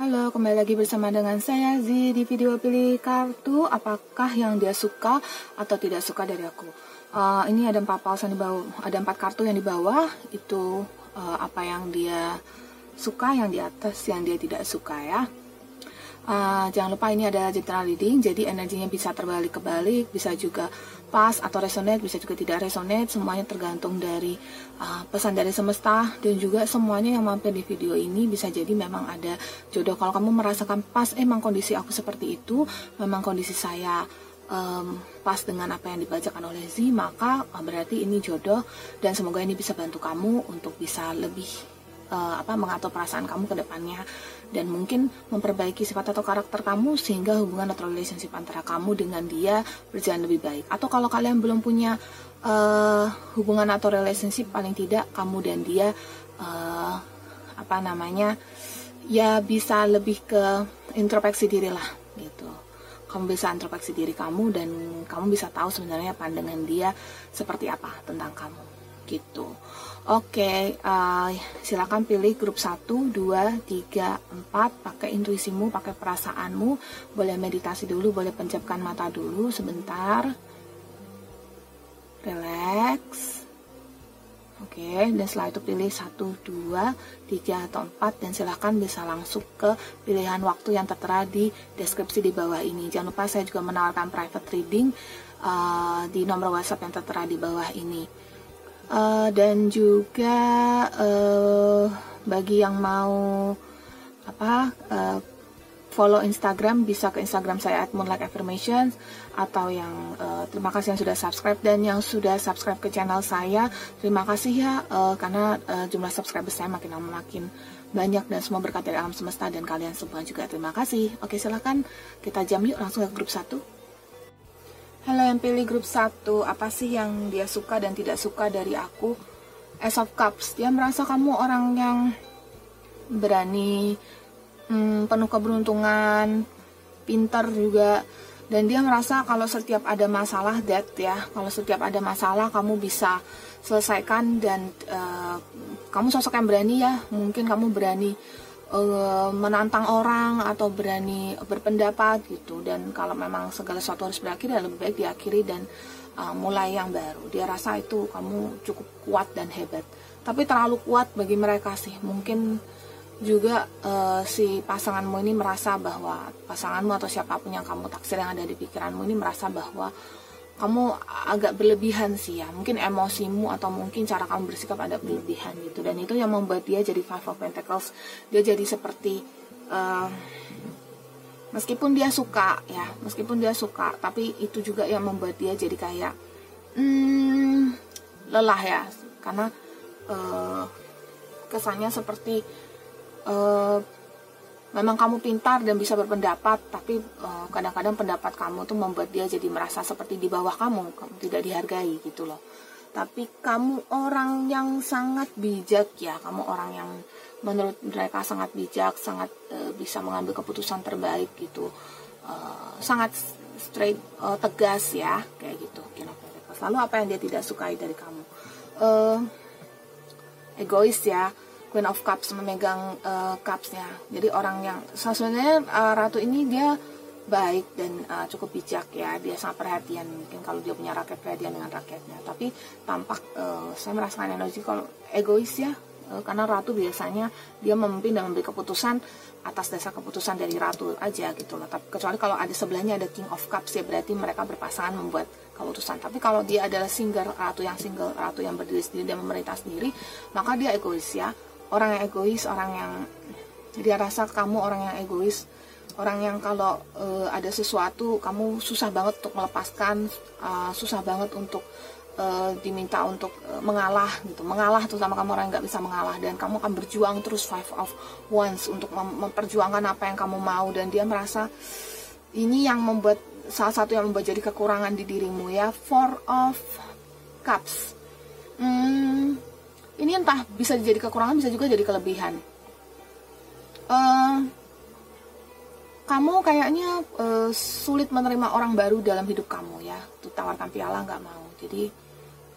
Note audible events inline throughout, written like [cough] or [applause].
Halo, kembali lagi bersama dengan saya Zi di video pilih kartu apakah yang dia suka atau tidak suka dari aku. Uh, ini ada empat pausan di bawah, ada empat kartu yang di bawah itu uh, apa yang dia suka, yang di atas yang dia tidak suka ya. Uh, jangan lupa ini ada general reading, jadi energinya bisa terbalik kebalik, bisa juga pas atau resonate, bisa juga tidak resonate, semuanya tergantung dari uh, pesan dari semesta dan juga semuanya yang mampir di video ini bisa jadi memang ada jodoh. Kalau kamu merasakan pas emang kondisi aku seperti itu, memang kondisi saya um, pas dengan apa yang dibacakan oleh Z, maka uh, berarti ini jodoh dan semoga ini bisa bantu kamu untuk bisa lebih uh, apa mengatur perasaan kamu ke depannya dan mungkin memperbaiki sifat atau karakter kamu sehingga hubungan atau relationship antara kamu dengan dia berjalan lebih baik. Atau kalau kalian belum punya uh, hubungan atau relationship paling tidak kamu dan dia uh, apa namanya ya bisa lebih ke introspeksi diri lah gitu. Kamu bisa introspeksi diri kamu dan kamu bisa tahu sebenarnya pandangan dia seperti apa tentang kamu gitu. Oke, uh, silakan pilih grup 1, 2, 3, 4, pakai intuisimu, pakai perasaanmu, boleh meditasi dulu, boleh penjamkan mata dulu sebentar. Relax. Oke, dan setelah itu pilih 1, 2, 3, atau 4 dan silahkan bisa langsung ke pilihan waktu yang tertera di deskripsi di bawah ini. Jangan lupa saya juga menawarkan private reading uh, di nomor WhatsApp yang tertera di bawah ini uh, dan juga uh, bagi yang mau apa uh, follow Instagram bisa ke Instagram saya at Moonlight Affirmations atau yang uh, terima kasih yang sudah subscribe dan yang sudah subscribe ke channel saya terima kasih ya uh, karena uh, jumlah subscriber saya makin lama makin banyak dan semua berkat dari alam semesta dan kalian semua juga. Terima kasih. Oke silahkan kita jam yuk langsung ke grup satu Halo yang pilih grup 1, apa sih yang dia suka dan tidak suka dari aku? As of Cups, dia merasa kamu orang yang berani, hmm, penuh keberuntungan, pintar juga, dan dia merasa kalau setiap ada masalah that ya, kalau setiap ada masalah kamu bisa selesaikan dan uh, kamu sosok yang berani ya, mungkin kamu berani uh, menantang orang atau berani berpendapat gitu. Dan kalau memang segala sesuatu harus berakhir ya lebih baik diakhiri dan uh, mulai yang baru. Dia rasa itu kamu cukup kuat dan hebat. Tapi terlalu kuat bagi mereka sih. Mungkin juga uh, si pasanganmu ini merasa bahwa pasanganmu atau siapa pun yang kamu taksir yang ada di pikiranmu ini merasa bahwa kamu agak berlebihan sih ya. Mungkin emosimu atau mungkin cara kamu bersikap ada berlebihan gitu. Dan itu yang membuat dia jadi five of pentacles. Dia jadi seperti uh, meskipun dia suka ya meskipun dia suka tapi itu juga yang membuat dia jadi kayak hmm, lelah ya. Karena uh, kesannya seperti uh, memang kamu pintar dan bisa berpendapat tapi eh, kadang-kadang pendapat kamu tuh membuat dia jadi merasa seperti di bawah kamu kamu tidak dihargai gitu loh. Tapi kamu orang yang sangat bijak ya kamu orang yang menurut mereka sangat bijak sangat uh, bisa mengambil keputusan terbaik gitu. Uh, sangat straight uh, tegas ya kayak gitu lalu apa yang dia tidak sukai dari kamu? Uh, egois ya Queen of Cups memegang uh, cupsnya. Jadi orang yang sebenarnya uh, ratu ini dia baik dan uh, cukup bijak ya. Dia sangat perhatian. Mungkin kalau dia punya rakyat perhatian dengan rakyatnya. Tapi tampak uh, saya merasakan energi kalau egois ya. Uh, karena ratu biasanya dia memimpin dan memberi keputusan atas dasar keputusan dari ratu aja gitu loh. Tapi kecuali kalau ada sebelahnya ada King of Cups ya berarti mereka berpasangan membuat keputusan. Tapi kalau dia adalah single ratu yang single ratu yang berdiri sendiri dan memerintah sendiri, maka dia egois ya orang yang egois orang yang dia rasa kamu orang yang egois orang yang kalau uh, ada sesuatu kamu susah banget untuk melepaskan uh, susah banget untuk uh, diminta untuk uh, mengalah gitu. Mengalah tuh sama kamu orang nggak bisa mengalah. Dan kamu akan berjuang terus five of wands untuk mem memperjuangkan apa yang kamu mau. Dan dia merasa ini yang membuat salah satu yang membuat jadi kekurangan di dirimu ya. Four of cups. Hmm, ini entah bisa jadi kekurangan bisa juga jadi kelebihan. Uh, kamu kayaknya uh, sulit menerima orang baru dalam hidup kamu ya. Tuh tawarkan piala nggak mau. Jadi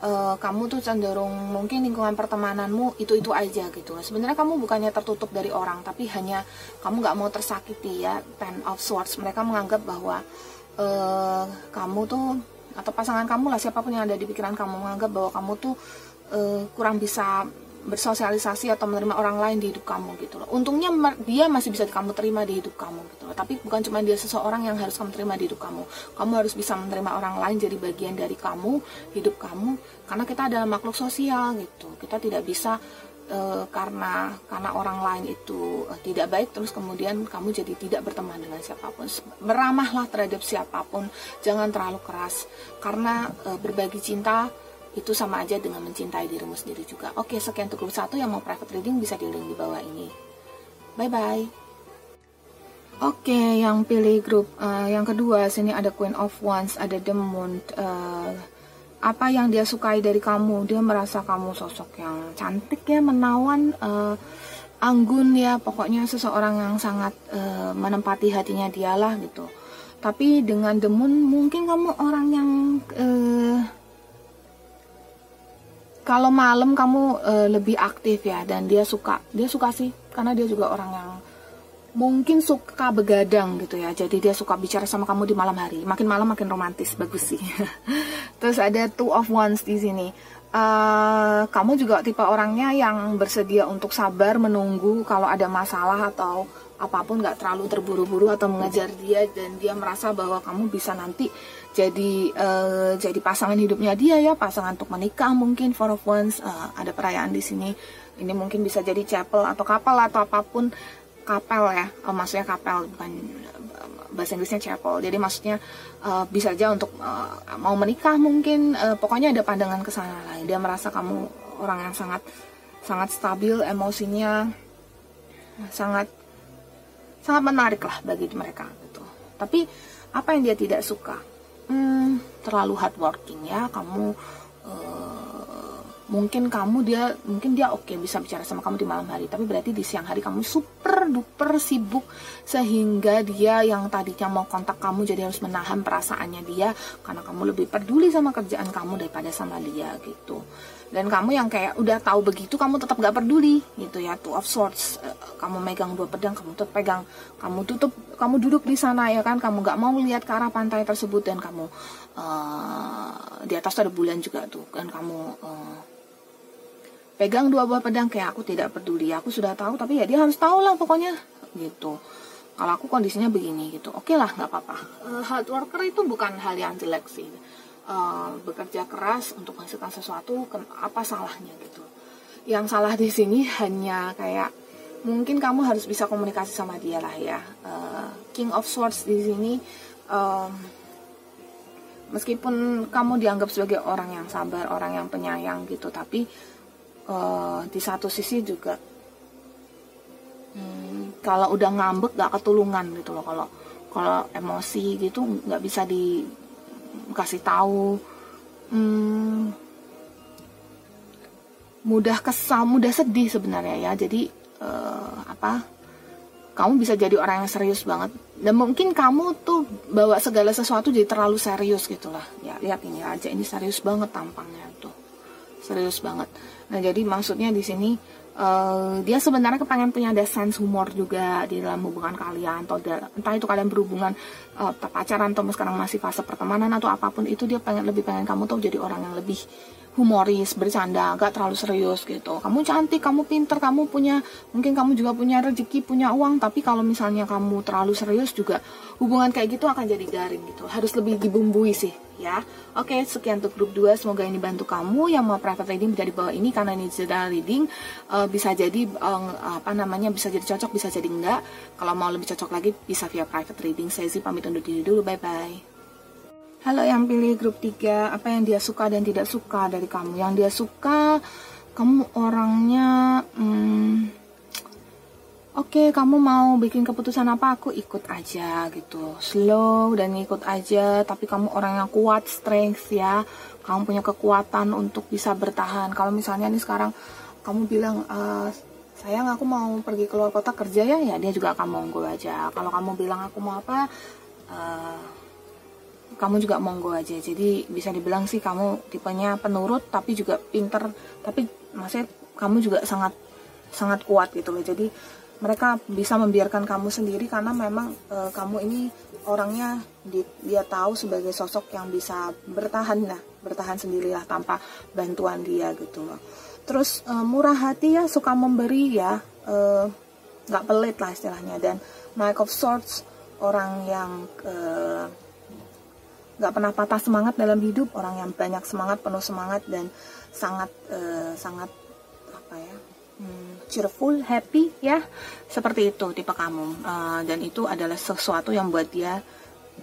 uh, kamu tuh cenderung mungkin lingkungan pertemananmu itu itu aja gitu sebenarnya kamu bukannya tertutup dari orang tapi hanya kamu nggak mau tersakiti ya. Ten of swords. Mereka menganggap bahwa uh, kamu tuh atau pasangan kamu lah siapa pun yang ada di pikiran kamu menganggap bahwa kamu tuh uh, kurang bisa bersosialisasi atau menerima orang lain di hidup kamu gitu loh. Untungnya dia masih bisa kamu terima di hidup kamu gitu loh. Tapi bukan cuma dia seseorang yang harus kamu terima di hidup kamu. Kamu harus bisa menerima orang lain jadi bagian dari kamu, hidup kamu karena kita adalah makhluk sosial gitu. Kita tidak bisa e, karena karena orang lain itu e, tidak baik terus kemudian kamu jadi tidak berteman dengan siapa pun. Beramahlah terhadap siapa pun, jangan terlalu keras karena e, berbagi cinta itu sama aja dengan mencintai dirimu sendiri juga. Oke, sekian untuk grup satu yang mau private reading bisa di link di bawah ini. Bye bye. Oke, yang pilih grup uh, yang kedua sini ada Queen of Wands, ada The Moon. Uh, apa yang dia sukai dari kamu? Dia merasa kamu sosok yang cantik ya, menawan, uh, anggun ya, pokoknya seseorang yang sangat uh, menempati hatinya dialah gitu. Tapi dengan The Moon mungkin kamu orang yang uh, kalau malam kamu uh, lebih aktif ya dan dia suka dia suka sih karena dia juga orang yang mungkin suka begadang gitu ya. Jadi dia suka bicara sama kamu di malam hari. Makin malam makin romantis bagus sih. [laughs] Terus ada two of wands di sini uh, kamu juga tipe orangnya yang bersedia untuk sabar menunggu kalau ada masalah atau apa pun nggak terlalu terburu-buru atau mengejar dia dan dia merasa bahwa kamu bisa nanti jadi uh, jadi pasangan hidupnya dia ya pasangan untuk menikah mungkin for of ones uh, ada perayaan di sini. Ini mungkin bisa jadi chapel atau kapal atau apa pun kapel ya uh, maksudnya kapel bukan bahasa Inggrisnya chapel. Jadi maksudnya uh, bisa aja untuk uh, mau menikah mungkin uh, pokoknya ada pandangan ke sana lah. Dia merasa kamu orang yang sangat sangat stabil emosinya sangat sangat menarik lah bagi mereka gitu. Tapi apa yang dia tidak suka? Hmm, terlalu hardworking ya kamu mungkin kamu dia mungkin dia oke okay, bisa bicara sama kamu di malam hari. Tapi berarti di siang hari kamu super duper sibuk sehingga dia yang tadinya mau kontak kamu jadi harus menahan perasaannya dia karena kamu lebih peduli sama kerjaan kamu daripada sama dia gitu. Dan kamu yang kayak udah tahu begitu kamu tetap gak peduli gitu ya. Two of swords eh, kamu megang dua pedang kamu tetap pegang kamu tutup kamu duduk di sana ya kan? Kamu gak mau lihat ke arah pantai tersebut dan kamu uh, di atas ada bulan juga tuh dan kamu uh, pegang dua buah pedang kayak aku tidak peduli. Aku sudah tahu tapi ya dia harus tahu lah pokoknya. Gitu. Kalau aku kondisinya begini gitu. Oke okay lah nggak apa-apa. Uh, hard worker itu bukan hal yang jelek sih. Uh, bekerja keras untuk menghasilkan sesuatu apa salahnya gitu. Yang salah di sini hanya kayak mungkin kamu harus bisa komunikasi sama dia lah ya. Uh, King of Swords di sini meskipun kamu dianggap sebagai orang yang sabar orang yang penyayang gitu tapi uh, di satu sisi juga hmm, kalau udah ngambek gak ketulungan gitu loh. Kalau kalau emosi gitu nggak bisa di kasih tahu. Hmm, mudah kesal mudah sedih sebenarnya ya. Jadi uh, apa kamu bisa jadi orang yang serius banget. Dan mungkin kamu tuh bawa segala sesuatu jadi terlalu serius gitulah ya lihat ini aja ini serius banget tampangnya tuh serius banget. Nah jadi maksudnya di sini uh, dia sebenarnya kepengen punya ada sense humor juga di dalam hubungan kalian atau entah itu kalian berhubungan uh, pacaran atau sekarang masih fase pertemanan atau apa pun itu dia pengen lebih pengen kamu tuh jadi orang yang lebih humoris, bercanda, gak terlalu serius gitu. Kamu cantik, kamu pinter, kamu punya, mungkin kamu juga punya rezeki, punya uang, tapi kalau misalnya kamu terlalu serius juga, hubungan kayak gitu akan jadi garing gitu. Harus lebih dibumbui sih, ya. Oke, sekian untuk grup 2, semoga ini bantu kamu yang mau private reading bisa di bawah ini, karena ini general reading, uh, bisa jadi, uh, apa namanya, bisa jadi cocok, bisa jadi enggak. Kalau mau lebih cocok lagi, bisa via private reading. Saya sih pamit undur diri dulu, bye-bye. Halo yang pilih grup 3, apa yang dia suka dan tidak suka dari kamu? Yang dia suka, kamu orangnya, hmm, oke okay, kamu mau bikin keputusan apa, aku ikut aja gitu. Slow dan ikut aja, tapi kamu orang yang kuat, strength ya. Kamu punya kekuatan untuk bisa bertahan. Kalau misalnya nih sekarang kamu bilang, uh, sayang aku mau pergi keluar kota kerja ya, ya dia juga akan monggo aja. Kalau kamu bilang aku mau apa, uh, kamu juga monggo aja. Jadi bisa dibilang sih kamu tipenya penurut tapi juga pinter. Tapi maksudnya kamu juga sangat sangat kuat gitu loh. Jadi mereka bisa membiarkan kamu sendiri karena memang e, kamu ini orangnya di, dia tahu sebagai sosok yang bisa bertahan lah bertahan sendirilah tanpa bantuan dia gitu loh. Terus e, murah hati ya suka memberi ya eh, nggak e, pelit lah istilahnya. Dan Knight of Swords orang yang nggak pernah patah semangat dalam hidup orang yang banyak semangat penuh semangat dan sangat e, sangat apa ya hmm, cheerful, happy ya, seperti itu tipe kamu. Uh, dan itu adalah sesuatu yang buat dia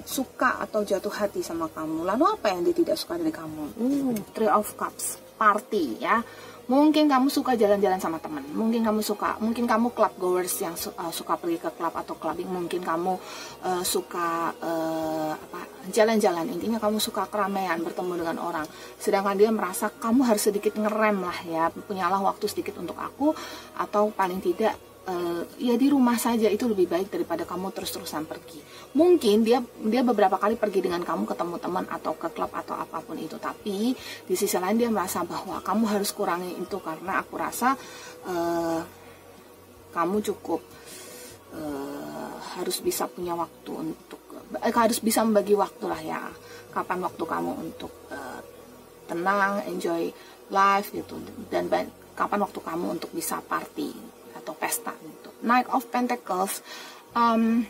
suka atau jatuh hati sama kamu. Lalu apa yang dia tidak suka dari kamu? Uh, Three of Cups, party ya. Mungkin kamu suka jalan-jalan sama teman, mungkin kamu suka, mungkin kamu club goers yang su uh, suka pergi ke club atau clubbing, mungkin kamu uh, suka uh, apa jalan-jalan. Intinya kamu suka keramaian, bertemu dengan orang. Sedangkan dia merasa kamu harus sedikit ngerem lah ya, punyalah waktu sedikit untuk aku atau paling tidak uh, ya di rumah saja itu lebih baik daripada kamu terus-terusan pergi. Mungkin dia dia beberapa kali pergi dengan kamu ketemu teman atau ke klub atau apa pun itu, tapi di sisi lain dia merasa bahwa kamu harus kurangi itu karena aku rasa uh, kamu cukup uh, harus bisa punya waktu untuk uh, harus bisa membagi waktu lah ya. Kapan waktu kamu untuk uh, tenang, enjoy life gitu dan kapan waktu kamu untuk bisa party atau pesta gitu. Knight of Pentacles um,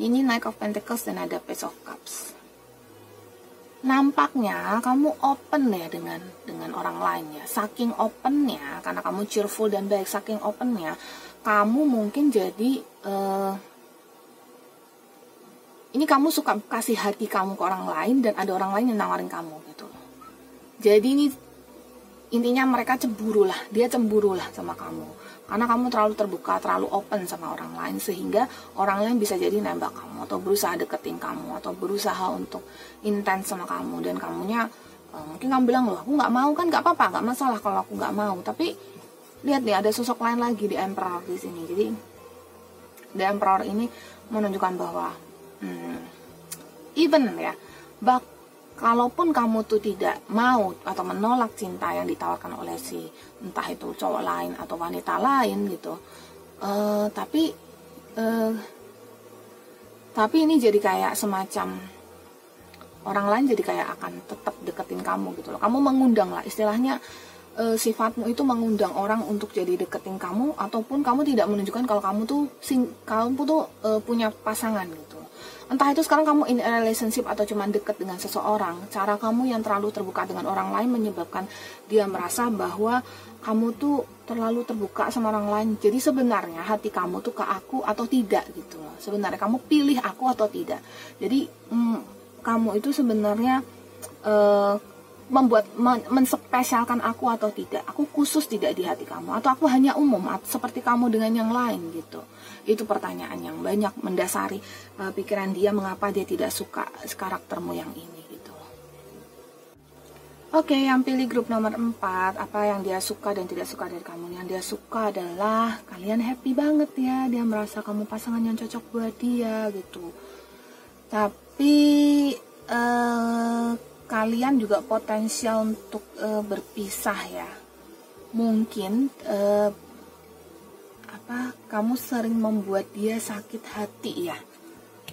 ini Knight of Pentacles dan ada Page of Cups. Nampaknya kamu open ya dengan dengan orang lain ya. Saking opennya karena kamu cheerful dan baik saking opennya kamu mungkin jadi uh, ini kamu suka kasih hati kamu ke orang lain dan ada orang lain yang nawarin kamu gitu. Jadi ini intinya mereka cemburu lah dia cemburu lah sama kamu. Karena kamu terlalu terbuka, terlalu open sama orang lain sehingga orang lain bisa jadi nembak kamu atau berusaha deketin kamu atau berusaha untuk intens sama kamu. Dan kamunya uh, mungkin kamu bilang loh aku nggak mau kan nggak apa-apa nggak masalah kalau aku nggak mau. Tapi lihat nih ada sosok lain lagi di emperor di sini. Jadi the emperor ini menunjukkan bahwa hmm, even ya bak kalaupun kamu tuh tidak mau atau menolak cinta yang ditawarkan oleh si entah itu cowok lain atau wanita lain gitu uh, tapi uh, tapi ini jadi kayak semacam orang lain jadi kayak akan tetap deketin kamu gitu loh. Kamu mengundang lah istilahnya uh, sifatmu itu mengundang orang untuk jadi deketin kamu ataupun kamu tidak menunjukkan kalau kamu tuh sing kamu tuh uh, punya pasangan gitu Entah itu sekarang kamu in a relationship atau cuma deket dengan seseorang, cara kamu yang terlalu terbuka dengan orang lain menyebabkan dia merasa bahwa kamu tuh terlalu terbuka sama orang lain. Jadi sebenarnya hati kamu tuh ke aku atau tidak gitu loh. Sebenarnya kamu pilih aku atau tidak. Jadi mm, kamu itu sebenarnya uh, membuat men menspesialkan aku atau tidak. Aku khusus tidak di hati kamu atau aku hanya umum seperti kamu dengan yang lain gitu. Itu pertanyaan yang banyak mendasari uh, pikiran dia mengapa dia tidak suka karaktermu yang ini gitu. Oke, okay, yang pilih grup nomor 4, apa yang dia suka dan tidak suka dari kamu? Yang dia suka adalah kalian happy banget ya, dia merasa kamu pasangan yang cocok buat dia gitu. Tapi uh, kalian juga potensial untuk uh, berpisah ya. Mungkin uh, apa kamu sering membuat dia sakit hati ya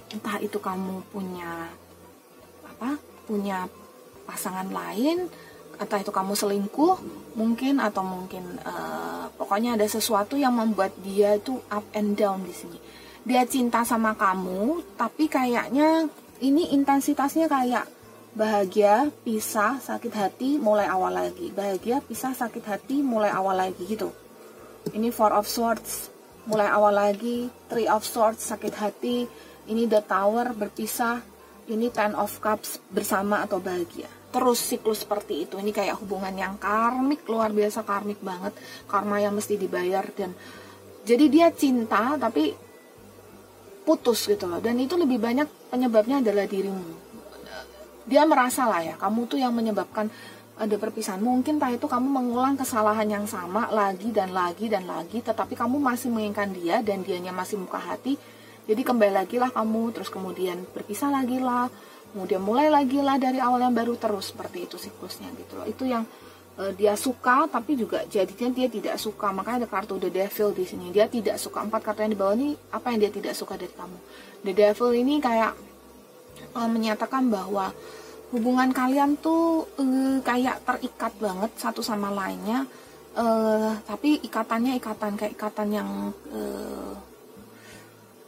entah itu kamu punya apa punya pasangan lain entah itu kamu selingkuh mungkin atau mungkin uh, pokoknya ada sesuatu yang membuat dia itu up and down di sini dia cinta sama kamu tapi kayaknya ini intensitasnya kayak bahagia pisah sakit hati mulai awal lagi. Bahagia pisah sakit hati mulai awal lagi gitu. Ini four of swords. Mulai awal lagi three of swords sakit hati. Ini the tower berpisah. Ini ten of cups bersama atau bahagia. Terus siklus seperti itu. Ini kayak hubungan yang karmik luar biasa karmik banget. Karma yang mesti dibayar dan jadi dia cinta tapi putus gitu loh. Dan itu lebih banyak penyebabnya adalah dirimu dia merasa lah ya kamu tuh yang menyebabkan ada perpisahan. Mungkin entah itu kamu mengulang kesalahan yang sama lagi dan lagi dan lagi, tetapi kamu masih menginginkan dia dan dianya masih muka hati. Jadi kembali lagi lah kamu, terus kemudian berpisah lagi lah, kemudian mulai lagi lah dari awal yang baru terus seperti itu siklusnya gitu loh. Itu yang uh, dia suka tapi juga jadinya dia tidak suka. Makanya ada kartu the devil di sini. Dia tidak suka. Empat kartu yang di bawah ini apa yang dia tidak suka dari kamu? The devil ini kayak uh, menyatakan bahwa hubungan kalian tuh uh, kayak terikat banget satu sama lainnya. Uh, tapi ikatannya ikatan kayak ikatan yang uh,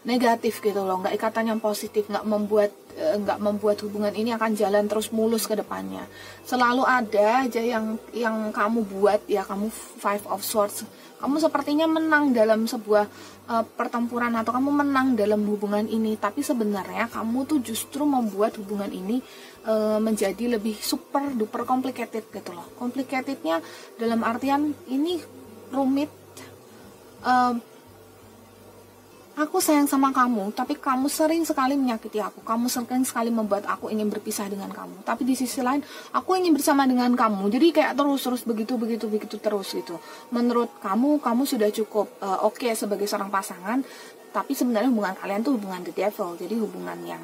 negatif gitu loh. Nggak ikatan yang positif nggak membuat nggak membuat hubungan ini akan jalan terus mulus ke depannya. Selalu ada aja yang yang kamu buat ya kamu five of swords. Kamu sepertinya menang dalam sebuah uh, pertempuran atau kamu menang dalam hubungan ini tapi sebenarnya kamu tuh justru membuat hubungan ini uh, menjadi lebih super duper complicated gitu loh. Complicatednya dalam artian ini rumit uh, Aku sayang sama kamu, tapi kamu sering sekali menyakiti aku. Kamu sering sekali membuat aku ingin berpisah dengan kamu. Tapi di sisi lain, aku ingin bersama dengan kamu. Jadi kayak terus-terus begitu, begitu, begitu terus gitu. Menurut kamu, kamu sudah cukup uh, oke okay sebagai seorang pasangan. Tapi sebenarnya hubungan kalian tuh hubungan the devil. Jadi hubungan yang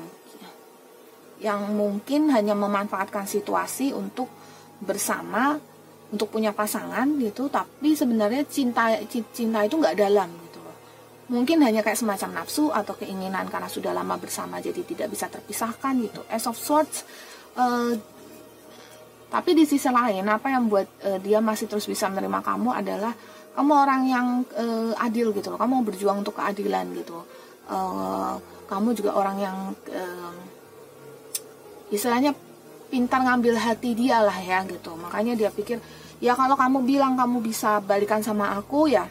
yang mungkin hanya memanfaatkan situasi untuk bersama, untuk punya pasangan gitu. Tapi sebenarnya cinta cinta itu nggak dalam mungkin hanya kayak semacam nafsu atau keinginan karena sudah lama bersama jadi tidak bisa terpisahkan gitu. As of sorts uh, tapi di sisi lain apa yang buat uh, dia masih terus bisa menerima kamu adalah kamu orang yang uh, adil gitu loh. Kamu berjuang untuk keadilan gitu. Uh, kamu juga orang yang uh, istilahnya pintar ngambil hati dia lah ya gitu. Makanya dia pikir ya kalau kamu bilang kamu bisa balikan sama aku ya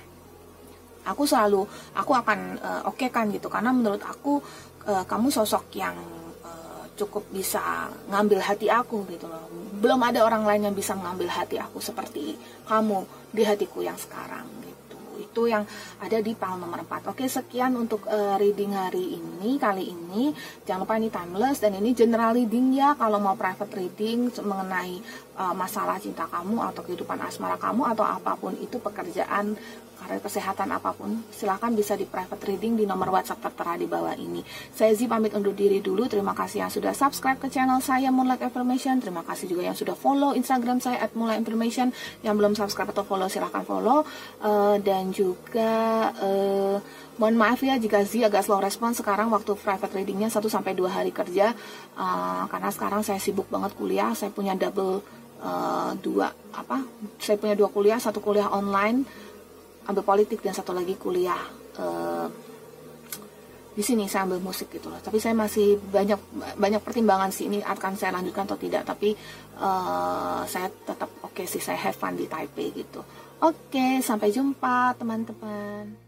aku selalu aku akan uh, oke okay kan gitu. Karena menurut aku uh, kamu sosok yang uh, cukup bisa ngambil hati aku gitu loh. Belum ada orang lain yang bisa ngambil hati aku seperti kamu di hatiku yang sekarang gitu. Itu yang ada di pal nomor 4 oke sekian untuk uh, reading hari ini kali ini. Jangan lupa ini timeless dan ini general reading ya. Kalau mau private reading mengenai uh, masalah cinta kamu atau kehidupan asmara kamu atau apa pun itu pekerjaan karir kesehatan apa pun, silahkan bisa di private reading di nomor WhatsApp tertera di bawah ini. Saya Zi pamit undur diri dulu. Terima kasih yang sudah subscribe ke channel saya Moonlight Information. Terima kasih juga yang sudah follow Instagram saya at Moonlight Information. Yang belum subscribe atau follow silahkan follow. Uh, dan juga uh, mohon maaf ya jika Zi agak slow respon sekarang waktu private readingnya 1 sampai 2 hari kerja. Uh, karena sekarang saya sibuk banget kuliah. Saya punya double uh, dua apa? Saya punya dua kuliah, satu kuliah online ambil politik dan satu lagi kuliah uh, di sini saya ambil musik gitu loh. Tapi saya masih banyak banyak pertimbangan sih ini akan saya lanjutkan atau tidak. Tapi uh, saya tetap oke okay sih saya have fun di Taipei gitu. Oke okay, sampai jumpa teman-teman